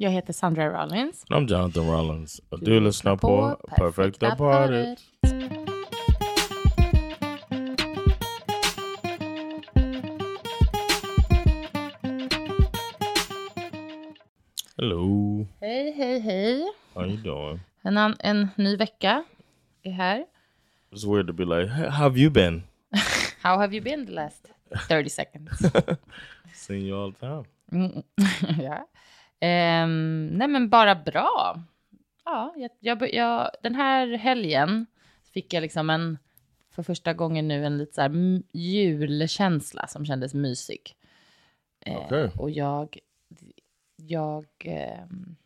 Jag heter Sandra Rollins. I'm Jonathan Rollins. Och du lyssnar på Perfekta paret. Hello. Hej, hej, hej. How you doing? En, en ny vecka är här. It's weird to be like, "Hey, how have you been? How have you been the last 30 seconds? Seen you all the time. Mm, Ehm, nej, men bara bra. Ja, jag, jag, jag, den här helgen fick jag liksom en, för första gången nu, en lite så här julkänsla som kändes mysig. Eh, Okej. Och jag, jag, ehm,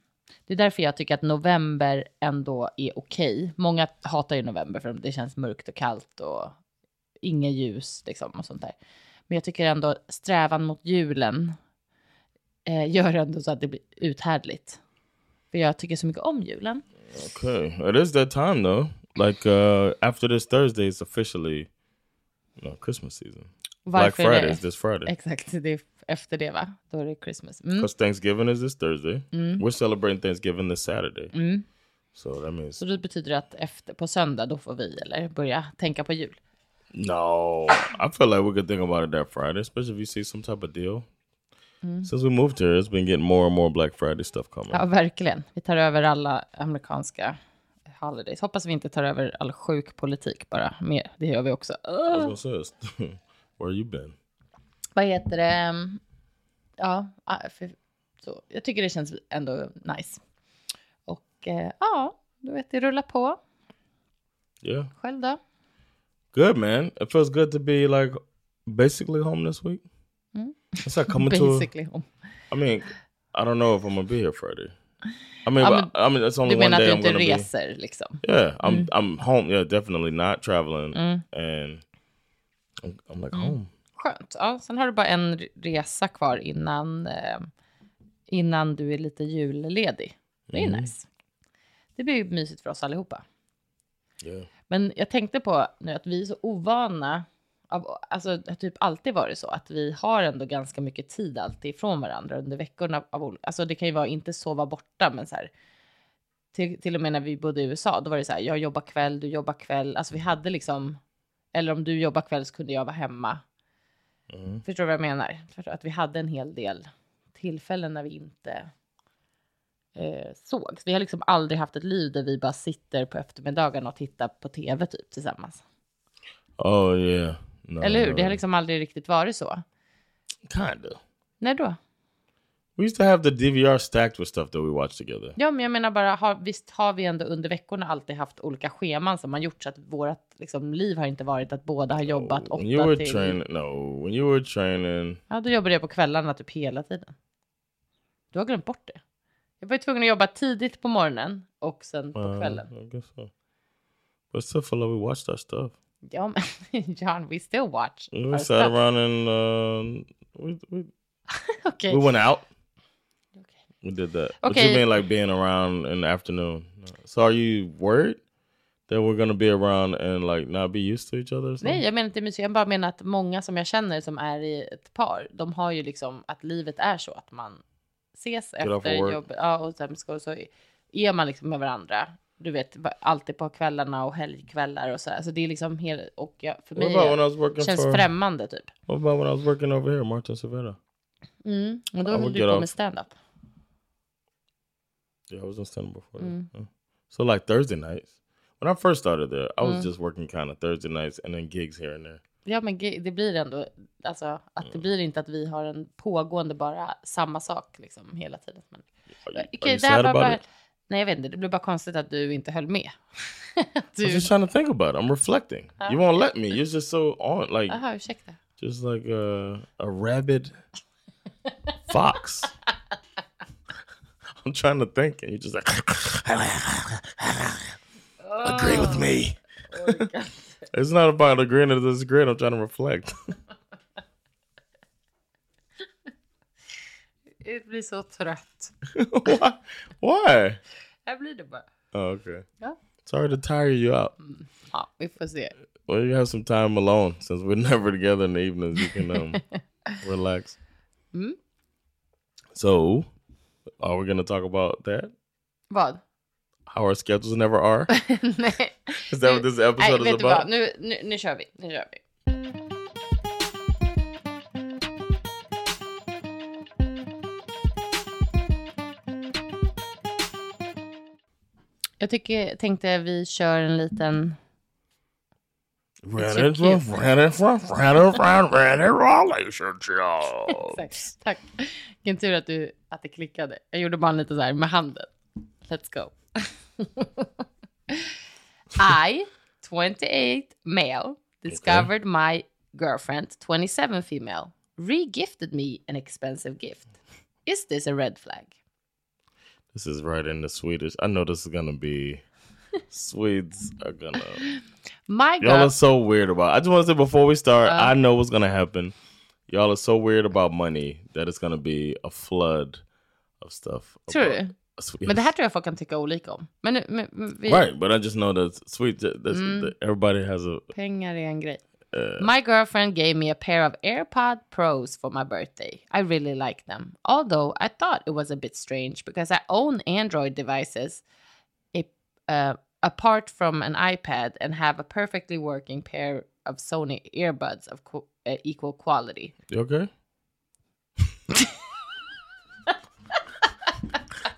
det är därför jag tycker att november ändå är okej. Många hatar ju november för det känns mörkt och kallt och inget ljus liksom och sånt där. Men jag tycker ändå strävan mot julen eh, gör ändå så att det blir uthärdligt. För jag tycker så mycket om julen. Okay. It is that time though. Like uh after this Thursday is officially you know, Christmas season. Black Varför är Friday det? is this Friday. Exakt, det är efter det va? Då är det Christmas. Mm. Because Thanksgiving is this Thursday. We're celebrating Thanksgiving this Saturday. So that means Så det betyder att efter, på söndag då får vi eller börja tänka på jul. no. I feel like we could think about it that Friday, especially if you see some type of deal. Since we moved here, it's been getting more and more Black Friday stuff coming. Ja, verkligen. Vi tar över alla amerikanska holidays. Hoppas vi inte tar över all sjuk politik bara. Mer, det gör vi också. It's- where you been? Vad heter det? Ja, ah, för, så, jag tycker det känns ändå nice. Och eh, ja, du vet, det rullar på. Yeah, Själv då? good man. It feels good to be like basically home this week. It's like coming to. Basically. home. I mean, I don't know if I'm gonna be here Friday. I mean, Ja, I mean, it's only Du menar att du inte gonna be. reser liksom? Yeah, I'm I'm home. Yeah, definitely not traveling, Mm. and I'm, I'm like home. Skönt. Ja, sen har du bara en resa kvar innan, eh, innan du är lite julledig. Det är Mm. nice. Det blir ju mysigt för oss allihopa. Yeah. Men jag tänkte på nu att vi är så ovana. Av, alltså typ alltid varit så att vi har ändå ganska mycket tid alltid ifrån varandra under veckorna. Av, alltså det kan ju vara inte sova borta, men så här. Till, till och med när vi bodde i USA, då var det så här, jag jobbar kväll, du jobbar kväll. Alltså vi hade liksom, eller om du jobbar kväll så kunde jag vara hemma. Förstår du vad jag menar? Förstår, att vi hade en hel del tillfällen när vi inte eh, sågs. Vi har liksom aldrig haft ett liv där vi bara sitter på eftermiddagen och tittar på tv typ tillsammans. Oh yeah. No, Eller hur? no. Det har liksom aldrig riktigt varit så. Kinda. När då? We used to have the DVR stacked with stuff that we watched together. Ja, men jag menar bara, har, visst har vi ändå under veckorna alltid haft olika scheman som har gjort så att vårt liksom, liv har inte varit att båda har jobbat when you åtta were till... training, no, when you were training, Ja, då jobbade jag på kvällarna typ hela tiden. Du har glömt bort det. Jag var ju tvungen att jobba tidigt på morgonen och sen på uh, kvällen. I guess so. But still feel like we watched our stuff. Ja, men John, we still watch. We sat stuff. around and uh, we, we Okej. we went out. Okej. We did that. But Okay. you mean like being around in the afternoon? So are you worried that we're gonna be around and like not be used to each other? Nej, jag menar inte mysigt. Jag bara menar att många som jag känner som är i ett par, de har ju liksom att livet är så att man ses Get efter jobbet. Ja, och sen ska, så är man liksom med varandra. Du vet, alltid på kvällarna och helgkvällar och så. här. Så det är liksom helt, och jag, för mig working känns for? främmande typ. What about when I was working over here, Martin Severa? Mm. Och då höll du på med stand-up. Yeah, I was in stand before. Mm. Yeah. So like Thursday nights. When I first started there, I was Mm. just working kind of Thursday nights and then gigs here and there. Ja, men det blir ändå, alltså att Mm. det blir inte att vi har en pågående bara samma sak liksom hela tiden. Men, Are you, are you sad about bara, it? Nej, jag vet inte, det blir bara konstigt att du inte höll med. Du, just trying to think about it. I'm reflecting. You won't let me. You're just so on, like Jaha, ursäkta. just like a a rabid fox. I'm trying to think, and you're just like, agree with me. It's not about agreeing to disagree. I'm trying to reflect. Jag blir så trött. Why? Jag blir det bara. Oh, okay. Ja. Sorry to tire you out. Ja, vi får se. Well, you have some time alone since we're never together in the evenings. You can um, relax. Mm. So, are we going to talk about that? Vad? How our schedules never are? Nej. Is that what this Nej, episode vet is about? Nu, nu, nu kör vi. Nu kör vi. Jag tycker, tänkte vi kör en liten... Exakt. Tack. Vilken tur att, du, att det klickade. Jag gjorde bara lite så här med handen. Let's go. I, 28 male, discovered my girlfriend, 27 female, re-gifted me an expensive gift. Is this a red flag? This is right in the Swedish. I know this is gonna be. Swedes are gonna. My God. Y'all are so weird about. I just want to say before we start, Uh. I know what's gonna happen. Y'all are so weird about money that it's gonna be a flood of stuff. tror about- du? Swe- Men det här tror jag folk kan tycka olika om. Men, men, vi, right, but I just know that sweet. That's, Mm. that everybody has a. pengar är en grej. Uh, My girlfriend gave me a pair of AirPod Pros for my birthday. I really like them. Although I thought it was a bit strange because I own Android devices a- uh, apart from an iPad and have a perfectly working pair of Sony earbuds of qu- uh, equal quality. you okay?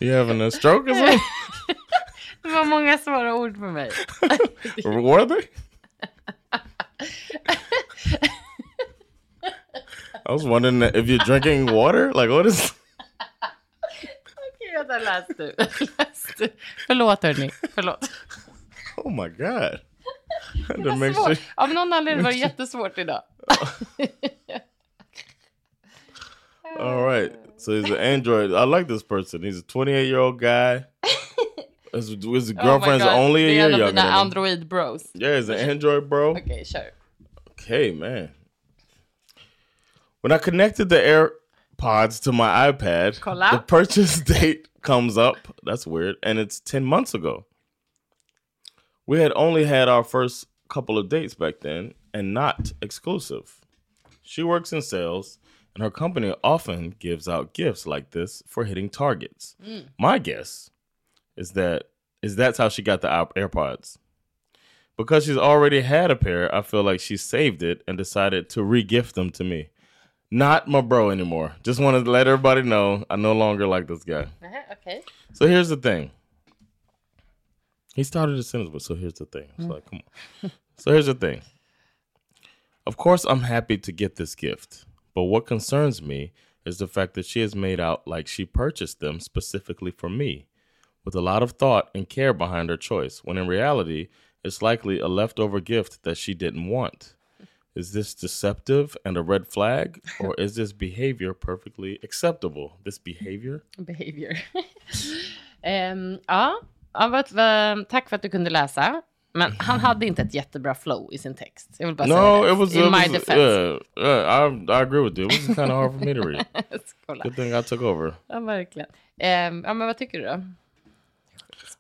you having a stroke or something? Det var många svåra ord för mig. Were they? I was wondering if you're drinking water. Like, what is? Okej, vänta, läs du. Läs du. Förlåt hörni, förlåt. Oh my god! Det var svårt. sure. Av någon anledning var det jättesvårt idag. All right. So he's an android. I like this person. He's a 28 year old guy. His, his Oh girlfriend's God, only a year Det är en av younger dina. Android bros. Yeah, he's an android bro. Okej, kör. Okay, man. When I connected the AirPods to my iPad, the purchase date comes up. That's weird. And it's 10 months ago. We had only had our first couple of dates back then and not exclusive. She works in sales, and her company often gives out gifts like this for hitting targets. Mm. My guess is that is that's how she got the Air- AirPods. Because she's already had a pair, I feel like she saved it and decided to re-gift them to me. Not my bro anymore. Just wanted to let everybody know I no longer like this guy. Uh-huh, Nähä, Okej. So here's the thing. He started his sentence but so here's the thing. It's hmm. like, come on. so here's the thing. Of course, I'm happy to get this gift, but what concerns me is the fact that she has made out like she purchased them specifically for me, with a lot of thought and care behind her choice, when in reality, it's likely a leftover gift that she didn't want. Is this deceptive and a red flag, or is this behavior perfectly acceptable? This behavior? Behavior. Ehm, ja, vad, vad, tack för att du kunde läsa. Men han hade inte ett jättebra flow i sin text. Jag vill bara säga No, det. it was. In it my was- defense. Yeah, yeah, I I agree with you. It was kind of hard for me to read. Good thing I took over. Ja, verkligen. Ehm, ja, men vad tycker du då?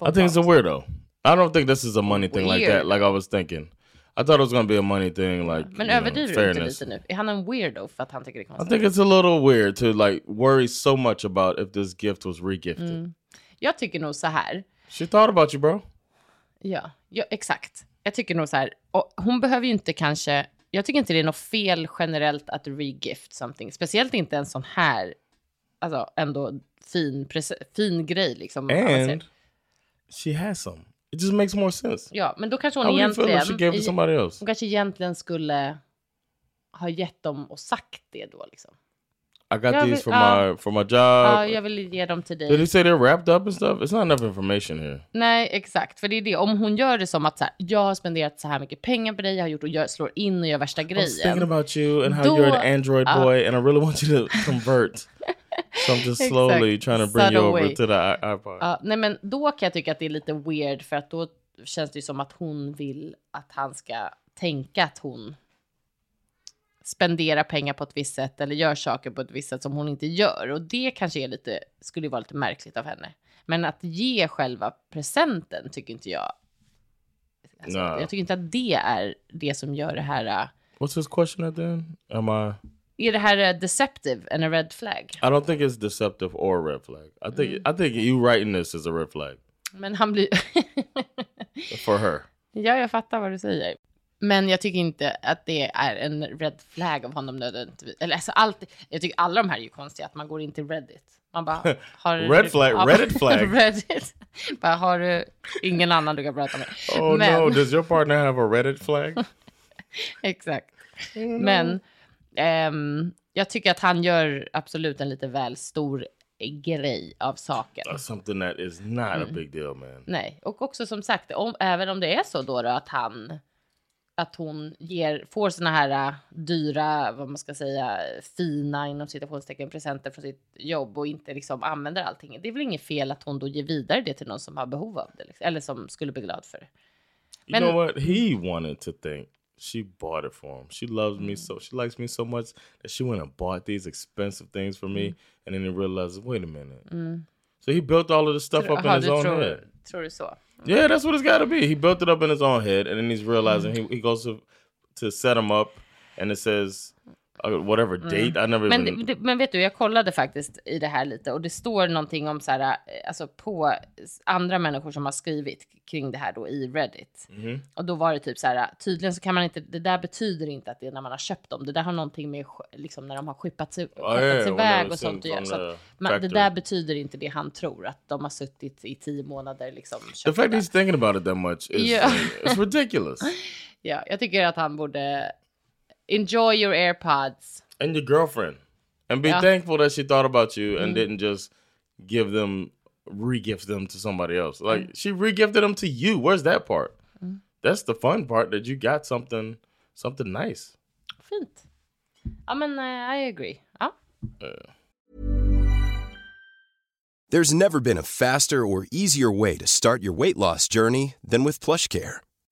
I think it's a weirdo. I don't think this is a money thing like that. Weird. Like I was thinking. I thought it was gonna be a money thing, like Men know, överdriver du inte lite nu? Är han en weirdo för att han tycker det är I konstigt? think it's a little weird to like worry so much about if this gift was regifted. Mm. Jag tycker nog så här. She thought about you, bro. Ja, ja, exakt. Jag tycker nog så här. Och hon behöver ju inte kanske... Jag tycker inte det är något fel generellt att regift something. Speciellt inte en sån här, alltså ändå fin, fin grej liksom. And she has some. It just makes more sense. Ja, men då kanske How hon she egentligen... Hon kanske egentligen skulle ha gett dem och sagt det då liksom. I got Yeah, these for uh, my for my job. Ja, jag vill ge dem till Did he dig. say they're wrapped up and stuff? It's not enough information here. Nej, exakt. För det är det. Om hon gör det som att så här, jag har spenderat så här mycket pengar på dig, jag har gjort och gör, slår in och gör värsta I was thinking grejen. about you and how Då- you're an Android uh, boy, and I really want you to convert. So I'm just slowly Exakt. trying to bring you Subtle over way. to the iPod. Ja, nej men då kan jag tycka att det är lite weird för att då känns det ju som att hon vill att han ska tänka att hon spenderar pengar på ett visst sätt eller gör saker på ett visst sätt som hon inte gör. Och det kanske är lite, skulle ju vara lite märkligt av henne. Men att ge själva presenten tycker inte jag. Alltså, Nej. Jag tycker inte att det är det som gör det här. äh, What's his question end? Am I? Är det här äh, deceptive and a red flag? I don't think it's deceptive or a red flag. I think I think you writing this is a red flag Men han blir... for her. Ja, jag fattar vad du säger. Men jag tycker inte att det är en red flag av honom nödvändigtvis. Eller alltså allt, jag tycker alla de här är ju konstiga, att man går in till Reddit. Man bara, har Red flag- Reddit flag. Reddit. Bara, har du ingen annan du kan prata med? Oh Men- no! Does your partner have a Reddit flag? Exakt. Men ehm, jag tycker att han gör absolut en lite väl stor grej av saken. That's something that is not a big deal, man. Nej, och också som sagt, om, även om det är så då, då att han att hon ger, får såna här äh, dyra, vad man ska säga, fina inom citationstecken presenter från sitt jobb och inte liksom använder allting. Det är väl inget fel att hon då ger vidare det till någon som har behov av det, liksom, eller som skulle bli glad för det. You Men- know what? He wanted to think she bought it for him. She loves me mm-hmm. so she likes me so much that she went and bought these expensive things for me, mm-hmm. and then he realized, wait a minute. Mm. So he built all of the stuff up in his own tror, head. tror du så? Yeah, that's what it's got to be. He built it up in his own head, and then he's realizing mm-hmm. he, he goes to to set him up, and it says whatever date. I never Men, even. men vet du, jag kollade faktiskt i det här lite och det står någonting om så här, eh, alltså på andra människor som har skrivit kring det här då i Reddit. Mhm. Och då var det typ så här, tydligen så kan man inte, det där betyder inte att det är när man har köpt dem. Det där har någonting med liksom när de har skippats, iväg och sånt. Så att man, det där betyder inte det han tror, att de har suttit i tio månader liksom. the fact he's thinking about it that much is Yeah. like, it's ridiculous. Ja, jag tycker att han borde enjoy your airpods. and your girlfriend, and be Yeah. thankful that she thought about you and Mm. didn't just give them regift them to somebody else. Like she regifted them to you. Where's that part? Mm. That's the fun part that you got something something nice. Fint. Ja, men eh, I agree. Ja. There's never been a faster or easier way to start your weight loss journey than with PlushCare.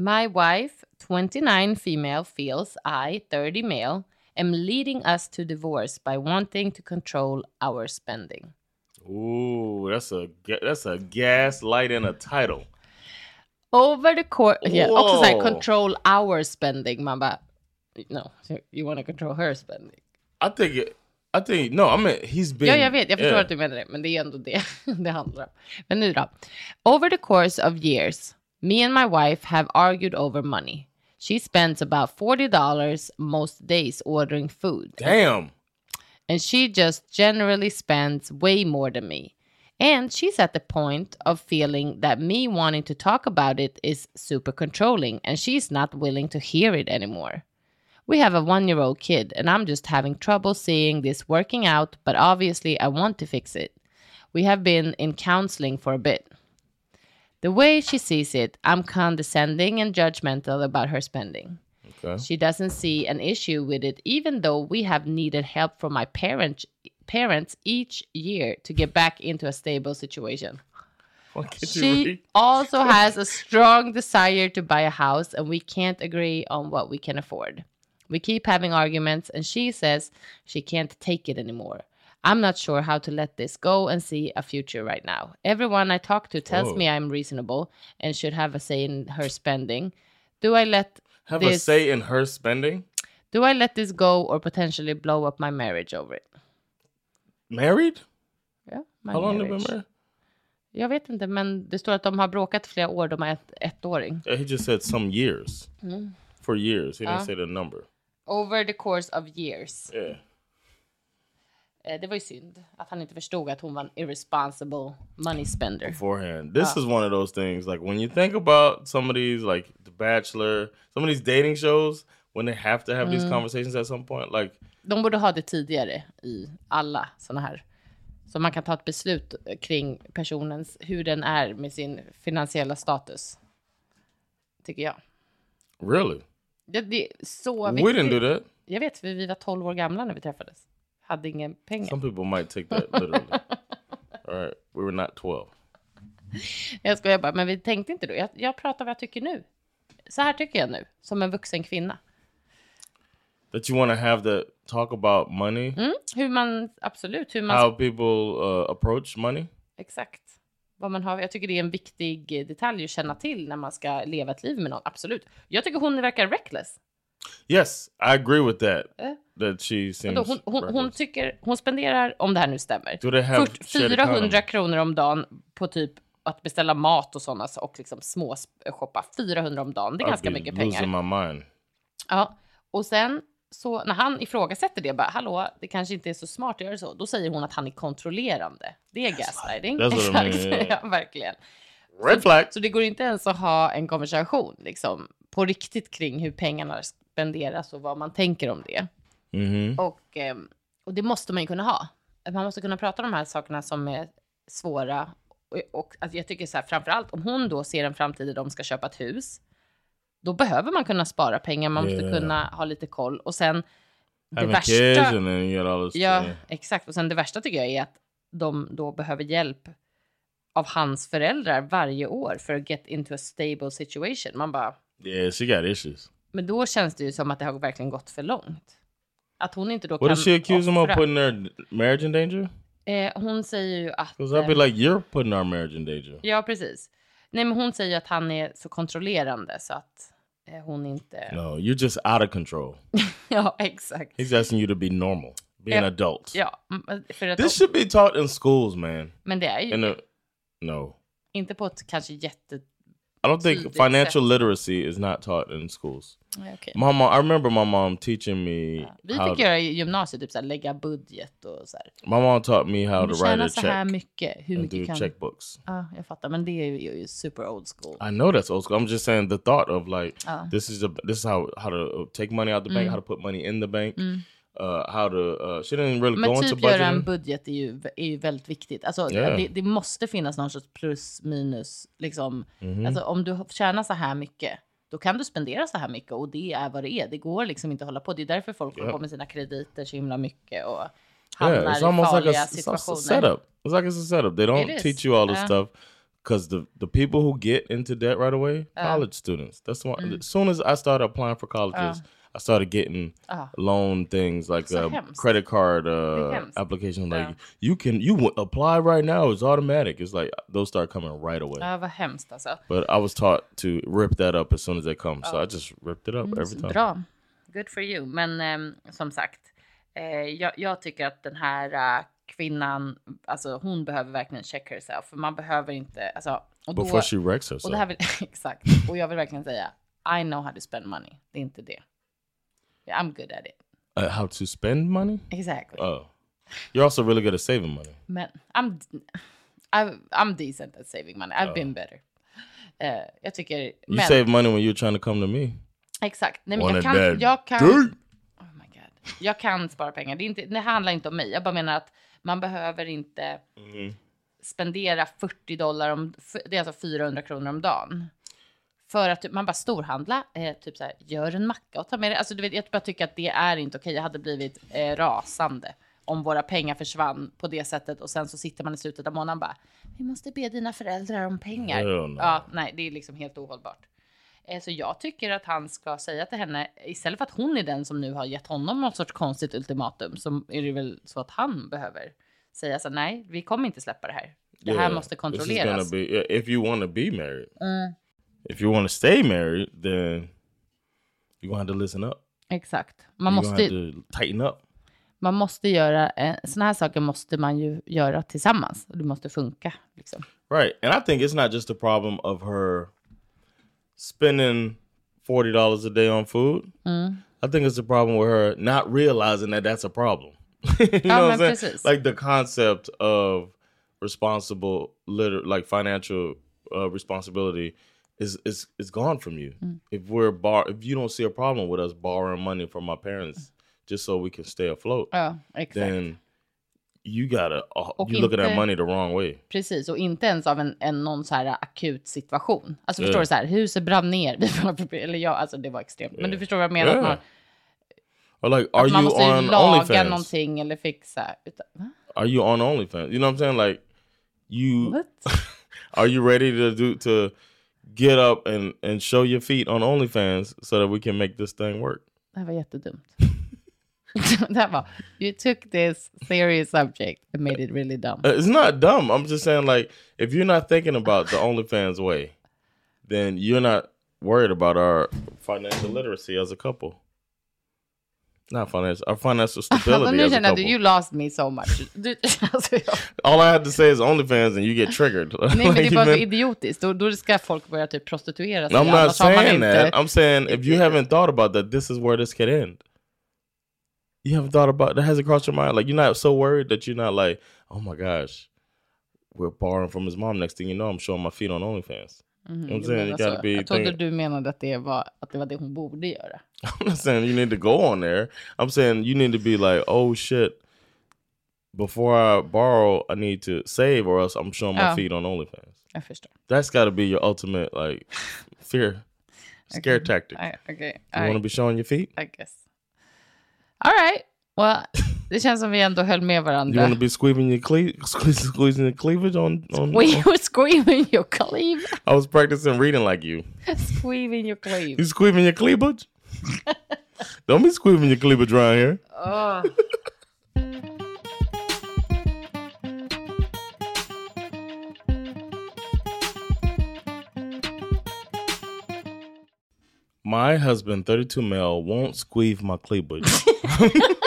My wife, 29 female, feels I, 30 male, am leading us to divorce by wanting to control our spending. Ooh, that's a that's a gaslight in a title. Over the course, yeah, också så här, control our spending. Man bara, no, you want to control her spending. I think it, I think no, I mean he's been Ja, jag vet, jag förstår yeah. att du menar det, men det är ändå det det handlar om. Men nu då. Over the course of years, me and my wife have argued over money. She spends about $40 most days ordering food. Damn. and she just generally spends way more than me. And she's at the point of feeling that me wanting to talk about it is super controlling, and she's not willing to hear it anymore. We have a one year old kid, and I'm just having trouble seeing this working out, but obviously I want to fix it. We have been in counseling for a bit. The way she sees it, I'm condescending and judgmental about her spending. Okay. She doesn't see an issue with it, even though we have needed help from my parents parents each year to get back into a stable situation. Why can't you She also has a strong desire to buy a house, and we can't agree on what we can afford. We keep having arguments, and she says she can't take it anymore. I'm not sure how to let this go and see a future right now. Everyone I talk to tells Whoa. me I'm reasonable and should have a say in her spending. Do I let Have a say in her spending? do I let this go or potentially blow up my marriage over it? Married? Yeah, my How long have they been marriage. married? Jag vet inte, men det står att de har bråkat flera år. De har ett ettåring. Yeah, he just said some years. Mm. For years. He didn't say the number. Over the course of years. Yeah. Eh, Det var ju synd att han inte förstod att hon var en irresponsible money spender. Beforehand. This is one of those things like when you think about some of these like The Bachelor, some of these dating shows when they have to have these conversations at some point like De borde ha det tidigare i alla såna här. Så man kan ta ett beslut kring personens, hur den är med sin finansiella status. Tycker jag. really? Det, det är så We viktigt. didn't do that. Jag vet, för vi var 12 år gamla när vi träffades. Hade ingen pengar. Some people might take that literally. All right. We were not 12. Jag skojar bara, men vi tänkte inte då. Jag, jag pratar vad jag tycker nu. Så här tycker jag nu, som en vuxen kvinna. That you want to have the talk about money, Mm, hur man, absolut, hur man, how people uh, approach money. exakt. Vad man har, jag tycker det är en viktig detalj att känna till när man ska leva ett liv med någon, absolut. Jag tycker hon verkar reckless. Yes, I agree with that. Eh? That she seems. Då hon, hon, hon tycker, hon spenderar, om det här nu stämmer, Do they have fyrt- shared 400 economy? kronor om dagen på typ att beställa mat och sådana och liksom små shoppa 400 om dagen. Det är I'd ganska mycket pengar. Ja, och sen så när han ifrågasätter det, bara hallå, det kanske inte är så smart att göra så, då säger hon att han är kontrollerande. Det är gaslighting. Exakt, ja, verkligen. Red flag. Så det går inte ens att ha en konversation liksom, på riktigt kring hur pengarna spenderas och vad man tänker om det. Mm-hmm. Och, ehm, och det måste man ju kunna ha. Man måste kunna prata om de här sakerna som är svåra. Och, och alltså jag tycker så här, framför allt om hon då ser en framtid där de ska köpa ett hus, då behöver man kunna spara pengar, man måste Yeah. kunna ha lite koll. Och sen det värsta... Ja, exakt. Och sen det värsta tycker jag är att de då behöver hjälp av hans föräldrar varje år för att get into a stable situation. Man bara, Yeah, she got issues. men då känns det ju som att det har verkligen gått för långt. Att hon inte då What kan does she accuse him of putting their marriage in danger? Eh, hon säger ju att... Because I'd be eh, like, you're putting our marriage in danger. Ja, precis. Nej, men hon säger att han är så kontrollerande så att eh, hon inte... No, you're just out of control. Ja, exakt. He's asking you to be normal, be an Ja. adult. Ja, för att, This should be taught in schools, man. men det är ju In a, no, inte på ett kanske jätte... I don't think financial literacy is not taught in schools. Nej, okej. My mom, I remember my mom teaching me Vi how. fick göra i gymnasiet, typ så här, lägga budget och så här. my mom taught me how to write a så här check mycket, hur mycket kan... checkbooks. Ja, jag fattar, men det är ju, ju super old school. I know that's old school. I'm just saying the thought of like Oh. this is a this is how how to take money out the bank, Mm. how to put money in the bank, uh, how to. Uh, she didn't really go Men into typ göra en budget är ju, är ju väldigt viktigt. Alltså, Ja. det, det måste finnas någon sorts plus minus. Liksom. Mhm. Alltså, om du tjänar så här mycket, då kan du spendera så här mycket och det är vad det är. Det går liksom inte att hålla på. Det är därför folk håller Ja. på med sina krediter så himla mycket och yeah, hamnar it's i almost like farliga a, it's situationer. setup. It's like it's a setup. They don't It is. teach you all this Yeah. stuff because the the people who get into debt right away, Uh. college students. That's one. Mm. As soon as I started applying for colleges, I started getting Ah. loan things like uh, hemskt. credit card uh, application. Like Ja. you can you apply right now. It's automatic. It's like those start coming right away. Ja, vad hemskt alltså. But I was taught to rip that up as soon as they come, so I just ripped it up every time. Mm, Bra. Good for you. Men ehm, som sagt, eh, jag, jag tycker att den här eh, kvinnan, alltså hon behöver verkligen check herself. För man behöver inte, alltså. Och då, Before she wrecks och herself. det här vill, exakt. Och jag vill verkligen säga, I know how to spend money. Det är inte det. I'm good at it. uh, how to spend money? Exactly. Oh, you're also really good at saving money. Men I'm, I'm, I'm decent at saving money. I've Ja. been better. Eh, jag tycker, You men, save money when you're trying to come to me. exakt. Nej, men jag kan, jag kan. Oh my god. Jag kan spara pengar. Det, är inte, det handlar inte om mig. Jag bara menar att man behöver inte spendera 40 dollar om... Det är alltså 400 kronor om dagen. För att man bara storhandla, eh, typ så här, gör en macka och ta med det. Alltså du vet, jag bara tycker att det är inte okej. Jag hade blivit eh, rasande om våra pengar försvann på det sättet och sen så sitter man i slutet av månaden bara, vi måste be dina föräldrar om pengar. Ja, nej, det är liksom helt ohållbart. Eh, Så jag tycker att han ska säga till henne, istället för att hon är den som nu har gett honom något sorts konstigt ultimatum, så är det väl så att han behöver säga så nej, vi kommer inte släppa det här. Det här Yeah, måste kontrolleras. be if you want to be married. Mm. If you want to stay married, then you're gonna have to listen up. Exakt. Man you're måste, have to tighten up. man måste göra, eh, såna här saker måste man ju göra tillsammans. Det måste funka. Liksom. Right. And I think it's not just a problem of her spending forty dollars a day on food. I think it's a problem with her not realizing that that's a problem. you know what I'm saying? precis. Like the concept of responsible liter like financial uh, responsibility is is is gone from you. If we're bar if you don't see a problem with us borrowing money from my parents just so we can stay afloat, Ja, exakt. then you gotta uh, you look at that inte- money the wrong way. Precis, och inte ens av en, en någon så här akut situation. Alltså förstår du så här, huset brann ner, vi eller ja, alltså det var extremt. Men du förstår vad jag menar? Man, Or like, are man you måste on laga OnlyFans? någonting eller fixa. Utan? Are you on OnlyFans? You know what I'm saying? Like, you What? are you ready to do to get up and and show your feet on OnlyFans so that we can make this thing work? Det här var jättedumt. det här var, you took this serious subject and made it really dumb. Uh, It's not dumb. I'm just saying, like, if you're not thinking about the OnlyFans way, then you're not worried about our financial literacy as a couple. Not financial, our financial stability nu as a känner couple. you lost me so much. Du, alltså, jag, All I had to say is OnlyFans, and you get triggered. nej, men det Like, var så you've been- idiotiskt. Då, då ska folk börja typ prostituera sig. I'm not annars har man saying that. I'm saying if you haven't thought about that, this is where this could end. You haven't thought about that hasn't crossed your mind. Like you're not so worried that you're not like, oh my gosh, we're borrowing from his mom. Next thing you know, I'm showing my feet on OnlyFans. I'm Du saying? You gotta be jag trodde du menade att det, var, att det var det hon borde göra. I'm not saying you need to go on there. I'm saying you need to be like, oh shit. Before I borrow, I need to save, or else I'm showing my Oh. feet on OnlyFans. Jag förstår. That's got to be your ultimate like fear, scare tactic. Nej, Okej, You I, be showing your feet? I guess. All right. Well, det känns som vi ändå höll med You want to be squeezing your cle- squeeze, squeezing your cleavage on on. We were squeezing your cleavage? I was practicing reading like you. Squeezing your cleavage. You squeezing your cleavage? Don't be squeezing your cleavage around here. Oh. My husband, 32 male, won't squeeze my cleavage.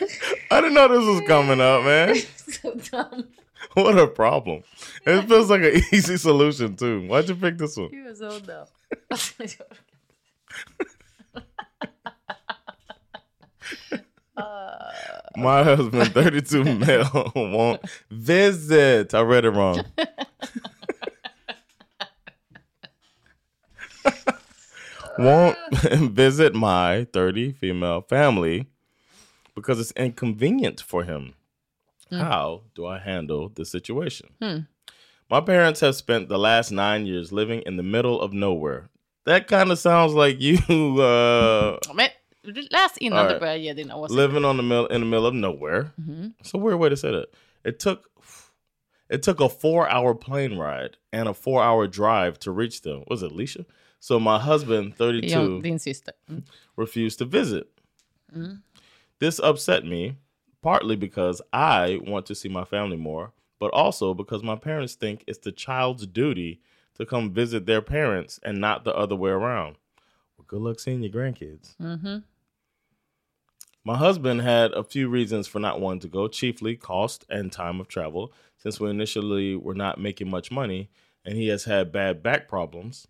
I didn't know this was coming up, man. so dumb. What a problem. It feels like an easy solution, too. Why'd you pick this one? You are so dumb. Uh. My husband, 32 male, won't visit. I read it wrong. won't visit my 30 female family because it's inconvenient for him. How do I handle the situation? My parents have spent the last nine years living in the middle of nowhere. That kind of sounds like you uh, läs innan du right. börjar ge dina åsikter. living on the middle in the middle of nowhere. It's a weird way to say that. It took it took a four hour plane ride and a four hour drive to reach them. Was it Alicia? So my husband, 32, Ja, two, din syster. Mm. refused to visit. This upset me, partly because I want to see my family more, but also because my parents think it's the child's duty to come visit their parents and not the other way around. Well, good luck seeing your grandkids. Mm-hmm. My husband had a few reasons for not wanting to go, chiefly cost and time of travel, since we initially were not making much money and he has had bad back problems.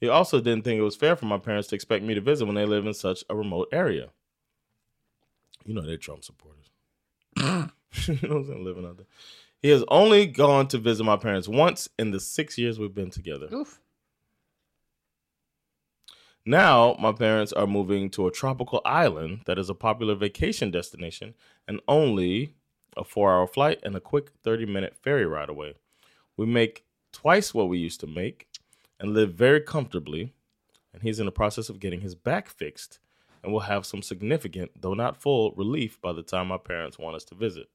He also didn't think it was fair for my parents to expect me to visit when they live in such a remote area. You know they're Trump supporters. you know what I'm saying? Living out there. He has only gone to visit my parents once in the six years we've been together. Uff. Now, my parents are moving to a tropical island that is a popular vacation destination and only a four hour flight and a quick 30 minute ferry ride away. We make twice what we used to make and live very comfortably. and he's in the process of getting his back fixed and will have some significant, though not full, relief by the time my parents want us to visit.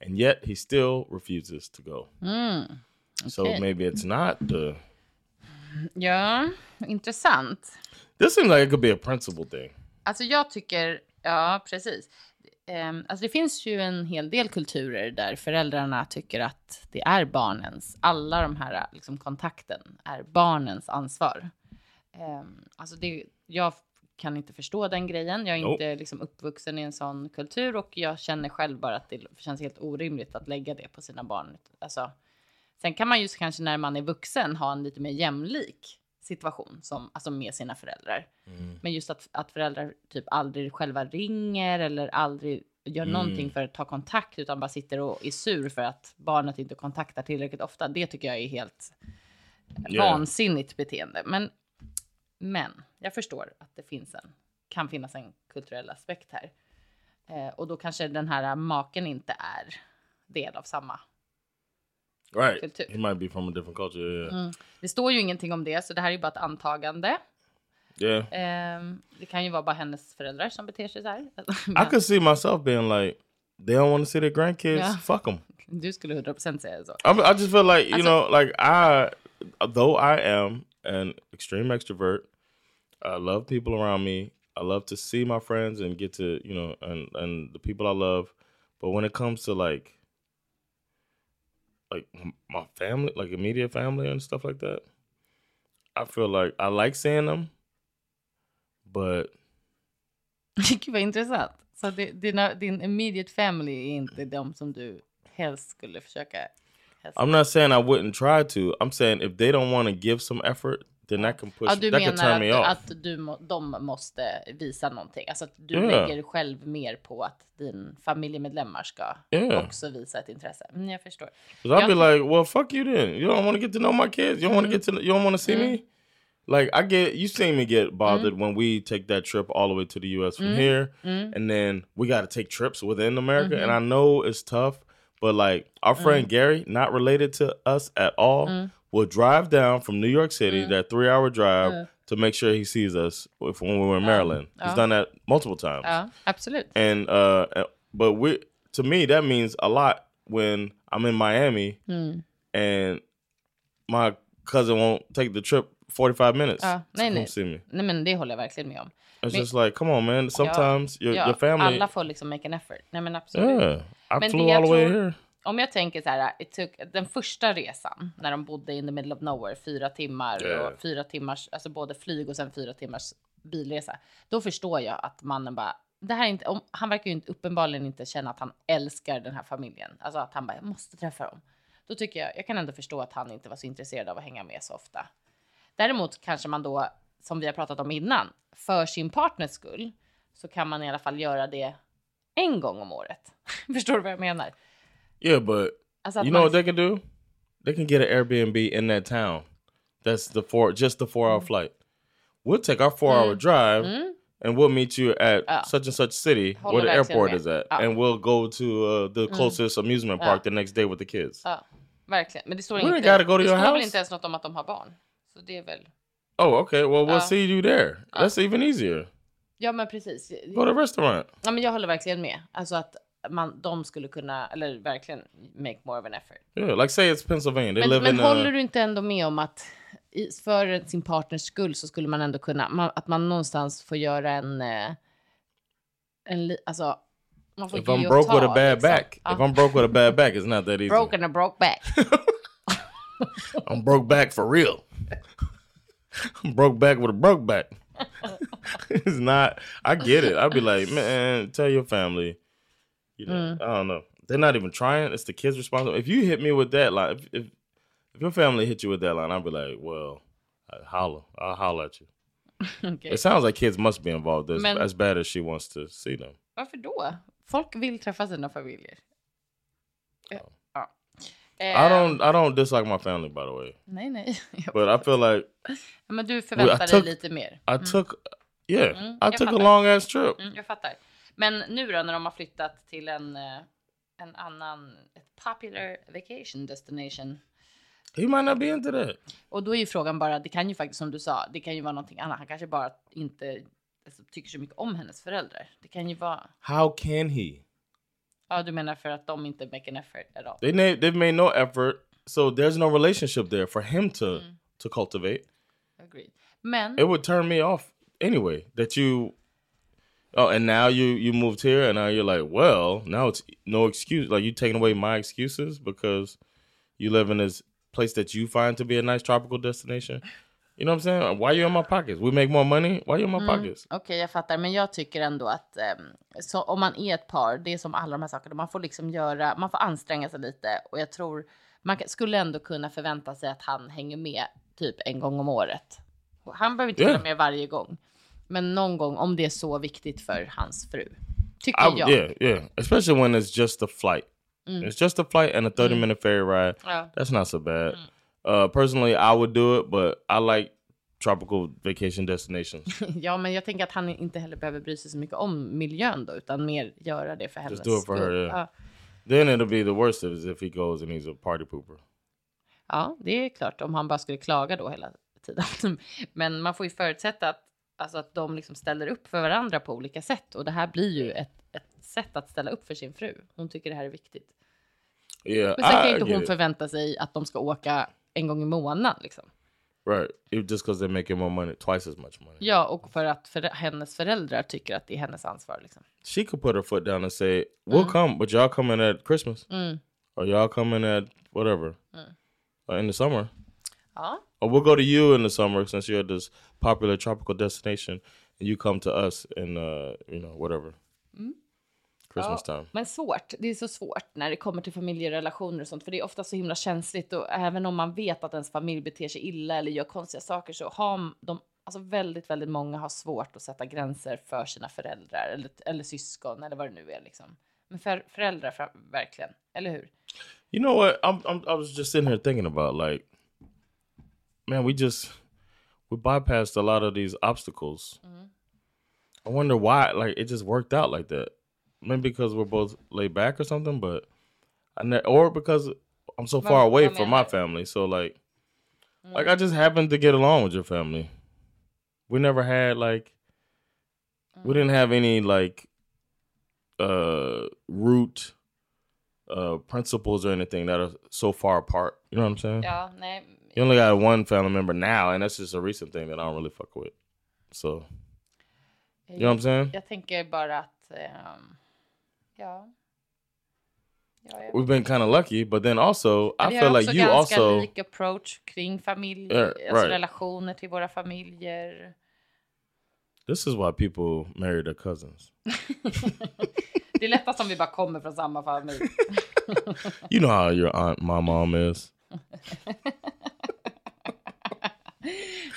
And yet he still refuses to go. So okay. maybe it's not the. Ja, intressant. This seems like it could be a principle thing. Alltså jag tycker, ja precis. Ehm, alltså det finns ju en hel del kulturer där föräldrarna tycker att det är barnens, alla de här liksom, kontakten är barnens ansvar. Ehm, alltså det, jag kan inte förstå den grejen. Jag är Nope. inte liksom, uppvuxen i en sån kultur och jag känner själv bara att det känns helt orimligt att lägga det på sina barn. Alltså, sen kan man ju kanske när man är vuxen ha en lite mer jämlik situation som, alltså med sina föräldrar. Men just att, att föräldrar typ aldrig själva ringer eller aldrig gör någonting för att ta kontakt utan bara sitter och är sur för att barnet inte kontaktar tillräckligt ofta. Det tycker jag är helt Yeah. vansinnigt beteende. Men, men jag förstår att det finns en, kan finnas en kulturell aspekt här. Eh, och då kanske den här maken inte är del av samma. Right. Kultur. He might be from a different culture. Yeah. Det står ju ingenting om det, så det här är ju bara ett antagande. Yeah. Ehm, det kan ju vara bara hennes föräldrar som beter sig så här. I could see myself being like, they don't want to see their grandkids. Yeah. Fuck them. Du skulle 100% säga så. I, I just feel like you That's know, like I, though I am an extreme extrovert, I love people around me. I love to see my friends and get to you know and and the people I love. But when it comes to like, like my family, like immediate family and stuff like that, I feel like I like seeing them, but Gud vad intressant. Så dina, din immediate family är inte de som du helst skulle försöka. I'm not saying I wouldn't try to. I'm saying if they don't want to give some effort, then that can push. Ja, du that can turn me att, off. att du må, de måste visa någonting? Alltså att du Ja. lägger själv mer på att din familjemedlemmar ska Ja. också visa ett intresse? Mm, jag förstår. I'll be like, well, fuck you then. You don't want to get to know my kids. You don't want to mm. get to. You don't want to see me. Mm. Like I get, you seen me get bothered mm. when we take that trip all the way to the U.S. from here, and then we got to take trips within America. Mm-hmm. And I know it's tough, but like our mm. friend Gary, not related to us at all, mm. will drive down from New York City, mm. that three-hour drive, to make sure he sees us if, when we were in oh. Maryland. He's oh. done that multiple times oh, Ja, absolut. and uh, uh but we to me that means a lot when i'm in miami and my cousin won't take the trip 45 minutes Ja, to nej, nej. see me Nej, men det håller jag verkligen med om. it's Men- just like come on man sometimes your, ja, your family Alla får liksom make an effort. Nej, men absolut. yeah i Men flew all the way here Om jag tänker så här, took, den första resan när de bodde in the middle of nowhere, fyra timmar Yeah. och fyra timmars, alltså både flyg och sen fyra timmars bilresa. Då förstår jag att mannen bara, det här är inte, om, han verkar ju inte, uppenbarligen inte känna att han älskar den här familjen. Alltså att han bara, jag måste träffa dem. Då tycker jag, jag kan ändå förstå att han inte var så intresserad av att hänga med så ofta. Däremot kanske man då, som vi har pratat om innan, för sin partners skull, så kan man i alla fall göra det en gång om året. Förstår du vad jag menar? yeah but Alltså you know what they can do they can get an airbnb in that town that's the four just the four Mm. hour flight we'll take our four hour drive and we'll meet you at Ja. such and such city Håller where the airport med. is at, Ja. and we'll go to uh, the closest amusement park the next day with the kids. Ja, verkligen. Men det står We ain't inte. go det står väl inte ens något om att de har barn. Så det är väl. Oh, okay. Well, we'll Ja. see you there. That's even easier. Ja, men precis. Go to a restaurant. Ja, men jag håller verkligen med. Alltså att man, de skulle kunna, eller verkligen make more of an effort. Yeah, like say it's Pennsylvania. They Men, men håller Uh, du inte ändå med om att i, för sin partners skull så skulle man ändå kunna, man, att man någonstans får göra en, eh, en alltså, man får if I'm broke ta, with a bad liksom. back, Ja. if I'm broke with a bad back, it's not that easy. broken a broke back. I'm broke back for real. I'm broke back with a broke back. it's not. I get it. I'd be like, man, tell your family. You know, Mm. I don't know. They're not even trying. It's the kids' responsibility. If you hit me with that line, if if, if your family hit you with that line, I'd be like, well, I holler. I'll holler at you. Okay. It sounds like kids must be involved as, Men- as bad as she wants to see them. Varför då? Folk vill träffa sina familjer. Ja. Ja. I Eh, don't. I don't dislike my family, by the way. Nej, nej. But I feel like Men du förväntar I dig lite mer. I took, yeah, I Mm. jag took a fattar. long ass trip. Mm, jag fattar. Men nu då när de har flyttat till en, eh, en annan, ett popular vacation destination. He might not be into that. Och då är ju frågan bara, det kan ju faktiskt som du sa, det kan ju vara någonting annat. Han kanske bara inte alltså, tycker så mycket om hennes föräldrar. Det kan ju vara, How can he? Ja du menar för att de inte make an effort at all. They na- they've made no effort, so there's no relationship there for him to mm. to cultivate. Agreed. Men, It would turn me off anyway. That you, oh, and now you you moved here, and now you're like, well, now it's no excuse. Like you taking away my excuses because you live in this place that you find to be a nice tropical destination. You know what I'm saying? Why you in my pockets? We make more money. Why you in my pockets? okej jag fattar, men jag tycker ändå att så om man är ett par, det är som alla de här sakerna, man får liksom göra, man får anstränga sig lite och jag tror man skulle ändå kunna förvänta sig att han hänger med typ en gång om året. Han behöver inte följa med varje gång, men någon gång om det är så viktigt för hans fru. Tycker I, jag. yeah, yeah. Especially when it's just a flight. It's just a flight and a 30 minute ferry ride. Ja. That's not so bad. Uh, personally, I would do it, but I like tropical vacation destinations. Ja, men jag tänker att han inte heller behöver bry sig så mycket om miljön då, utan mer göra det för hennes do it for her, skull. yeah. Ja. then it'll be the worst is if he goes and he's a party pooper. ja, det är klart om han bara skulle klaga då hela tiden. Men man får ju förutsätta att, alltså att de liksom ställer upp för varandra på olika sätt och det här blir ju ett, ett sätt att ställa upp för sin fru. Hon tycker det här är viktigt. Yeah, Men sen kan ju inte hon förvänta sig att de ska åka en gång i månaden liksom. right. If, just because they're making more money, twice as much money. Ja, och för att för hennes föräldrar tycker att det är hennes ansvar liksom. She could put her foot down and say, "We'll come, but y'all coming at Christmas, Mm. or y'all coming at whatever, or in the summer." Ja, Or we'll go to you in the summer since you're this popular tropical destination, and you come to us in uh, you know whatever Christmas time. Men svårt. Det är så svårt när det kommer till familjerelationer och sånt, för det är ofta så himla känsligt och även om man vet att ens familj beter sig illa eller gör konstiga saker så har de, alltså väldigt, väldigt många har svårt att sätta gränser för sina föräldrar eller, eller syskon eller vad det nu är liksom. Men för föräldrar för, verkligen, eller hur? You know what? I'm, I'm I was just sitting here thinking about like, man, we just we bypassed a lot of these obstacles. I wonder why. Like, it just worked out like that. Maybe because we're both laid back or something, but I ne- or because I'm so far away mean, from my family. So like, like I just happened to get along with your family. We never had like, we didn't have any like, uh, root uh principles or anything that are so far apart. You know what I'm saying? Nej. You only got one family member now, and that's just a recent thing that I don't really fuck with. So you know what I'm saying? Jag tänker bara att, ehm, ja. We've been kind of lucky, but then also I Vi feel har like you ganska also lik approach kring familj, Yeah, alltså right. relationer till våra familjer. this is why people marry their cousins. Det är lättast om vi bara kommer från samma familj. You know how your aunt, my mom is.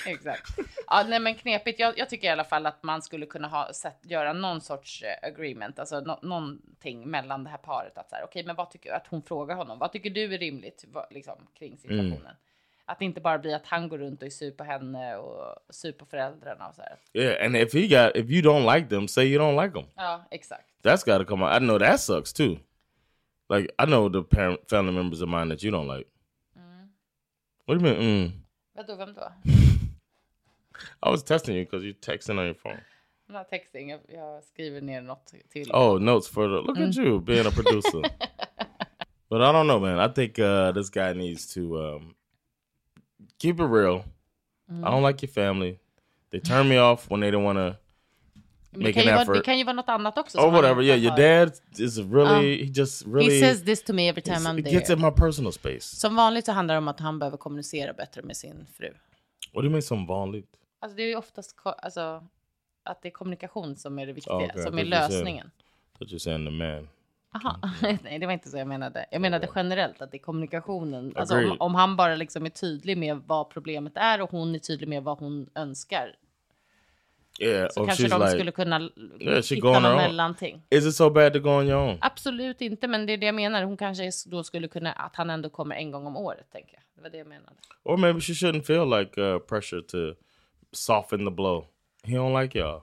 Exakt. Ja, nej, men knepigt. Jag, jag tycker i alla fall att man skulle kunna ha sett, göra någon sorts eh, agreement, alltså no, någonting mellan det här paret. Att så här, okej, men vad tycker att hon frågar honom? Vad tycker du är rimligt vad, liksom, kring situationen? Att det inte bara blir att han går runt och är sur på henne och sur på föräldrarna och så här. Yeah, and if he got if you don't like them, say you don't like them. Ja, exakt. That's got to come out. I know that sucks too. Like I know the parent family members of mine that you don't like. What do you mean? Mm. Vadå, vem då? I was testing you because you're texting on your phone. I'm not texting, jag, jag skriver ner något till. Oh, notes for the look at you being a producer. but I don't know, man. I think uh, this guy needs to um, keep it real. I don't like your family. They turn me off when they don't want to. Men det, make kan an ju vara, effort. det kan ju vara något annat också. Som han whatever. Yeah, your dad is really. he just really. He says this to me every time I'm it there. gets in my personal space. Som vanligt så handlar det om att han behöver kommunicera bättre med sin fru. What do you mean, some vanligt? Alltså det är ju oftast alltså, att det är kommunikation som är det viktiga, Ja, okej, som är lösningen. That you're saying the man. Aha. Nej, det var inte så jag menade. Jag menade generellt att det är kommunikationen. Alltså om, om han bara liksom är tydlig med vad problemet är och hon är tydlig med vad hon önskar. Yeah, Så kanske de like, skulle kunna Yeah, hitta någon mellanting. is it so bad to go on your own? Absolut inte, men det är det jag menar. Hon kanske då skulle kunna, att han ändå kommer en gång om året, tänker jag. Det var det jag menade. Or maybe she shouldn't feel like uh, pressure to soften the blow. He don't like y'all.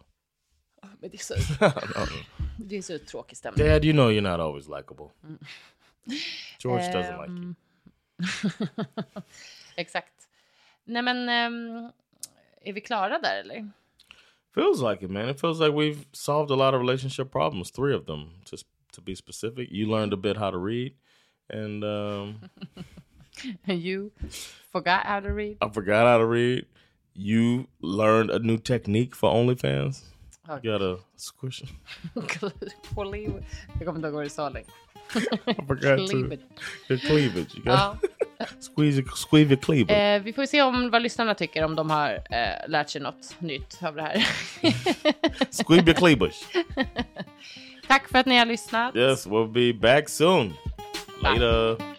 Men det är så, det är så tråkig stämning. Dad, you know you're not always likable. Mm. George doesn't like Um, you. Exakt. Nej men, ehm, är vi klara där eller? Feels like it, man. It feels like we've solved a lot of relationship problems. Three of them, just to be specific. You learned a bit how to read, and um, You forgot how to read? I forgot how to read. You learned a new technique for OnlyFans. Okay. You got a squish. Cleavage. Jag kommer inte ihåg vad du sa längre. I forgot to. Your cleavage. You got Ja. Squeeze, squeeze your cleavage. Eh, vi får se om vad lyssnarna tycker, om de har eh, lärt sig något nytt av det här. squeeze your. Tack för att ni har lyssnat. Yes, we'll be back soon. Later.